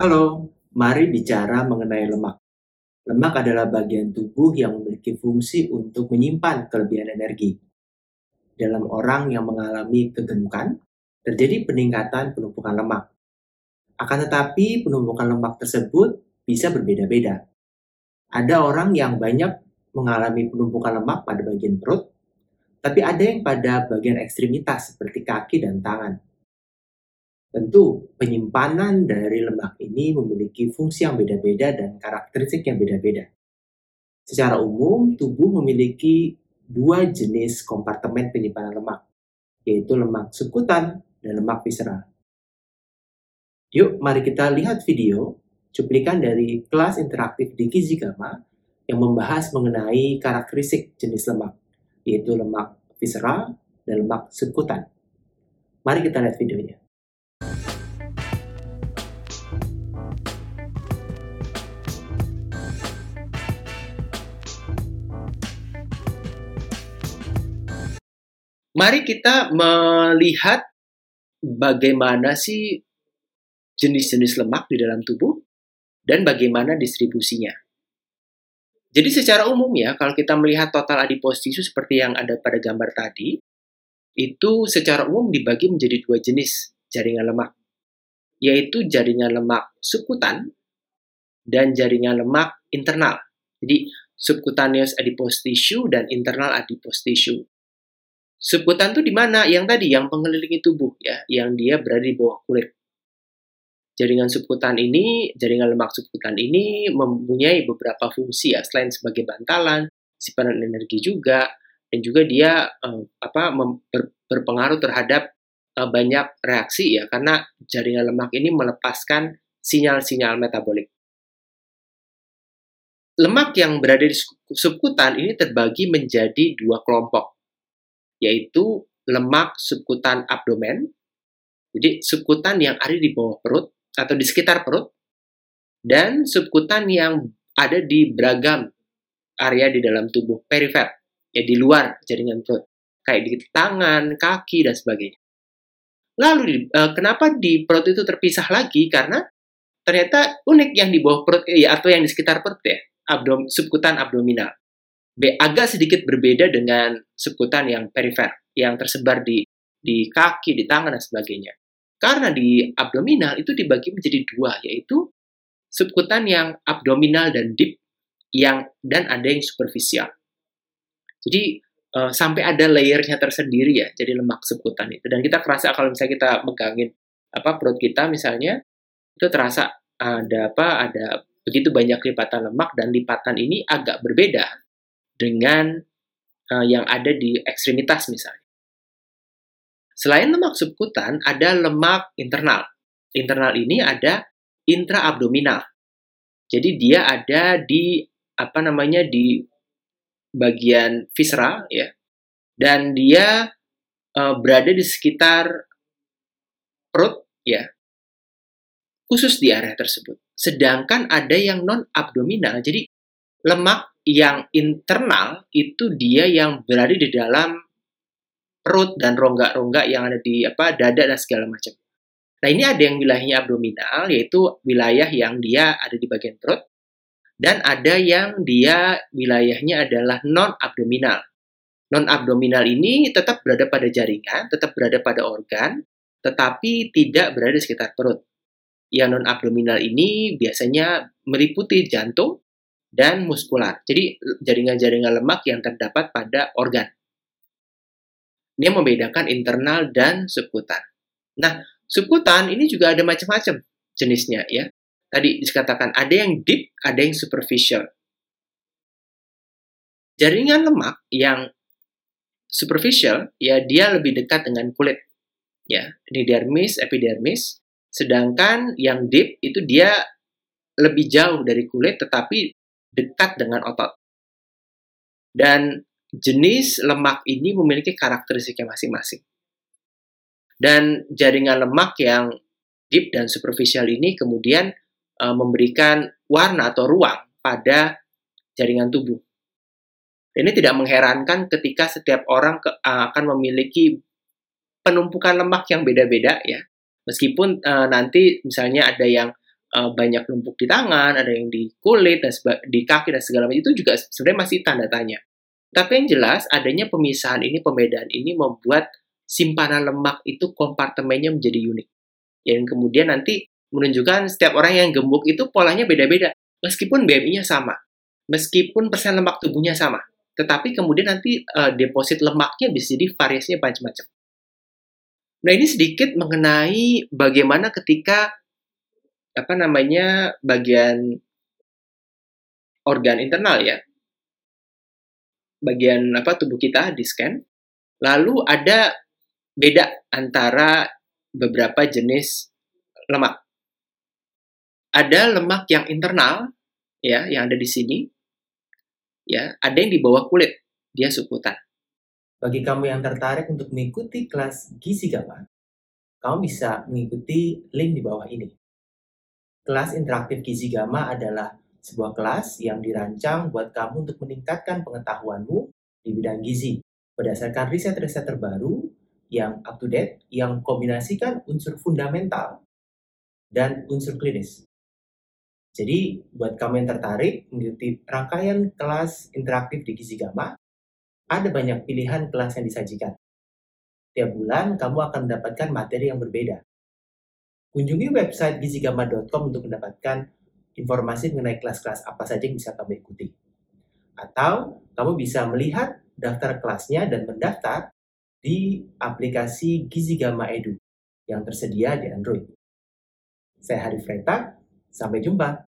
Halo, mari bicara mengenai lemak. Lemak adalah bagian tubuh yang memiliki fungsi untuk menyimpan kelebihan energi. Dalam orang yang mengalami kegemukan, terjadi peningkatan penumpukan lemak. Akan tetapi, penumpukan lemak tersebut bisa berbeda-beda. Ada orang yang banyak mengalami penumpukan lemak pada bagian perut, tapi ada yang pada bagian ekstremitas seperti kaki dan tangan. Tentu, penyimpanan dari lemak ini memiliki fungsi yang beda-beda dan karakteristik yang beda-beda. Secara umum, tubuh memiliki dua jenis kompartemen penyimpanan lemak, yaitu lemak subkutan dan lemak visceral. Yuk, mari kita lihat video cuplikan dari kelas interaktif di Kizigama yang membahas mengenai karakteristik jenis lemak, yaitu lemak visceral dan lemak subkutan. Mari kita lihat videonya. Mari kita melihat bagaimana sih jenis-jenis lemak di dalam tubuh dan bagaimana distribusinya. Jadi secara umum ya, kalau kita melihat total adipose seperti yang ada pada gambar tadi, itu secara umum dibagi menjadi dua jenis jaringan lemak, yaitu jaringan lemak subkutan dan jaringan lemak internal. Jadi subcutaneous adipose tissue dan internal adipose tissue. Subkutan itu di mana? Yang tadi, yang mengelilingi tubuh ya, yang dia berada di bawah kulit. Jaringan subkutan ini, jaringan lemak subkutan ini mempunyai beberapa fungsi ya, selain sebagai bantalan, simpanan energi juga, dan juga dia eh, apa ber, berpengaruh terhadap eh, banyak reaksi ya, karena jaringan lemak ini melepaskan sinyal-sinyal metabolik. Lemak yang berada di subkutan ini terbagi menjadi dua kelompok yaitu lemak subkutan abdomen. Jadi subkutan yang ada di bawah perut atau di sekitar perut dan subkutan yang ada di beragam area di dalam tubuh perifer, ya di luar jaringan perut, kayak di tangan, kaki dan sebagainya. Lalu eh, kenapa di perut itu terpisah lagi? Karena ternyata unik yang di bawah perut ya, atau yang di sekitar perut ya, abdom, subkutan abdominal. B agak sedikit berbeda dengan subkutan yang perifer, yang tersebar di di kaki, di tangan dan sebagainya. Karena di abdominal itu dibagi menjadi dua, yaitu subkutan yang abdominal dan deep, yang dan ada yang superficial. Jadi uh, sampai ada layernya tersendiri ya, jadi lemak subkutan itu. Dan kita kerasa kalau misalnya kita megangin apa perut kita misalnya, itu terasa ada apa, ada begitu banyak lipatan lemak dan lipatan ini agak berbeda dengan uh, yang ada di ekstremitas misalnya. Selain lemak subkutan, ada lemak internal. Internal ini ada intraabdominal. Jadi dia ada di apa namanya di bagian visceral ya. Dan dia uh, berada di sekitar perut ya. Khusus di area tersebut. Sedangkan ada yang non abdominal. Jadi lemak yang internal itu dia yang berada di dalam perut dan rongga-rongga yang ada di apa dada dan segala macam. Nah ini ada yang wilayahnya abdominal yaitu wilayah yang dia ada di bagian perut dan ada yang dia wilayahnya adalah non abdominal. Non abdominal ini tetap berada pada jaringan, tetap berada pada organ, tetapi tidak berada di sekitar perut. Yang non abdominal ini biasanya meliputi jantung, dan muskular. Jadi jaringan-jaringan lemak yang terdapat pada organ. Dia membedakan internal dan subkutan. Nah, subkutan ini juga ada macam-macam jenisnya ya. Tadi dikatakan ada yang deep, ada yang superficial. Jaringan lemak yang superficial ya dia lebih dekat dengan kulit. Ya, dermis, epidermis. Sedangkan yang deep itu dia lebih jauh dari kulit tetapi dekat dengan otot. Dan jenis lemak ini memiliki karakteristiknya masing-masing. Dan jaringan lemak yang deep dan superficial ini kemudian uh, memberikan warna atau ruang pada jaringan tubuh. Ini tidak mengherankan ketika setiap orang ke, uh, akan memiliki penumpukan lemak yang beda-beda ya. Meskipun uh, nanti misalnya ada yang uh, banyak numpuk di tangan, ada yang di kulit dan di kaki dan segala macam itu juga sebenarnya masih tanda tanya. Tapi yang jelas adanya pemisahan ini, pembedaan ini membuat simpanan lemak itu kompartemennya menjadi unik. Yang kemudian nanti menunjukkan setiap orang yang gemuk itu polanya beda-beda. Meskipun BMI-nya sama, meskipun persen lemak tubuhnya sama, tetapi kemudian nanti uh, deposit lemaknya bisa jadi variasinya macam-macam. Nah ini sedikit mengenai bagaimana ketika apa namanya bagian organ internal ya, bagian apa tubuh kita di scan, lalu ada beda antara beberapa jenis lemak. Ada lemak yang internal ya, yang ada di sini. Ya, ada yang di bawah kulit, dia subkutan. Bagi kamu yang tertarik untuk mengikuti kelas Gizi Gamma, kamu bisa mengikuti link di bawah ini. Kelas interaktif Gizi Gamma adalah sebuah kelas yang dirancang buat kamu untuk meningkatkan pengetahuanmu di bidang gizi berdasarkan riset-riset terbaru yang up to date yang kombinasikan unsur fundamental dan unsur klinis. Jadi, buat kamu yang tertarik mengikuti rangkaian kelas interaktif di Gizi Gamma, ada banyak pilihan kelas yang disajikan. Tiap bulan, kamu akan mendapatkan materi yang berbeda. Kunjungi website gizigama.com untuk mendapatkan informasi mengenai kelas-kelas apa saja yang bisa kamu ikuti. Atau, kamu bisa melihat daftar kelasnya dan mendaftar di aplikasi Gizi Gama Edu yang tersedia di Android. Saya Harif Reta, sampai jumpa.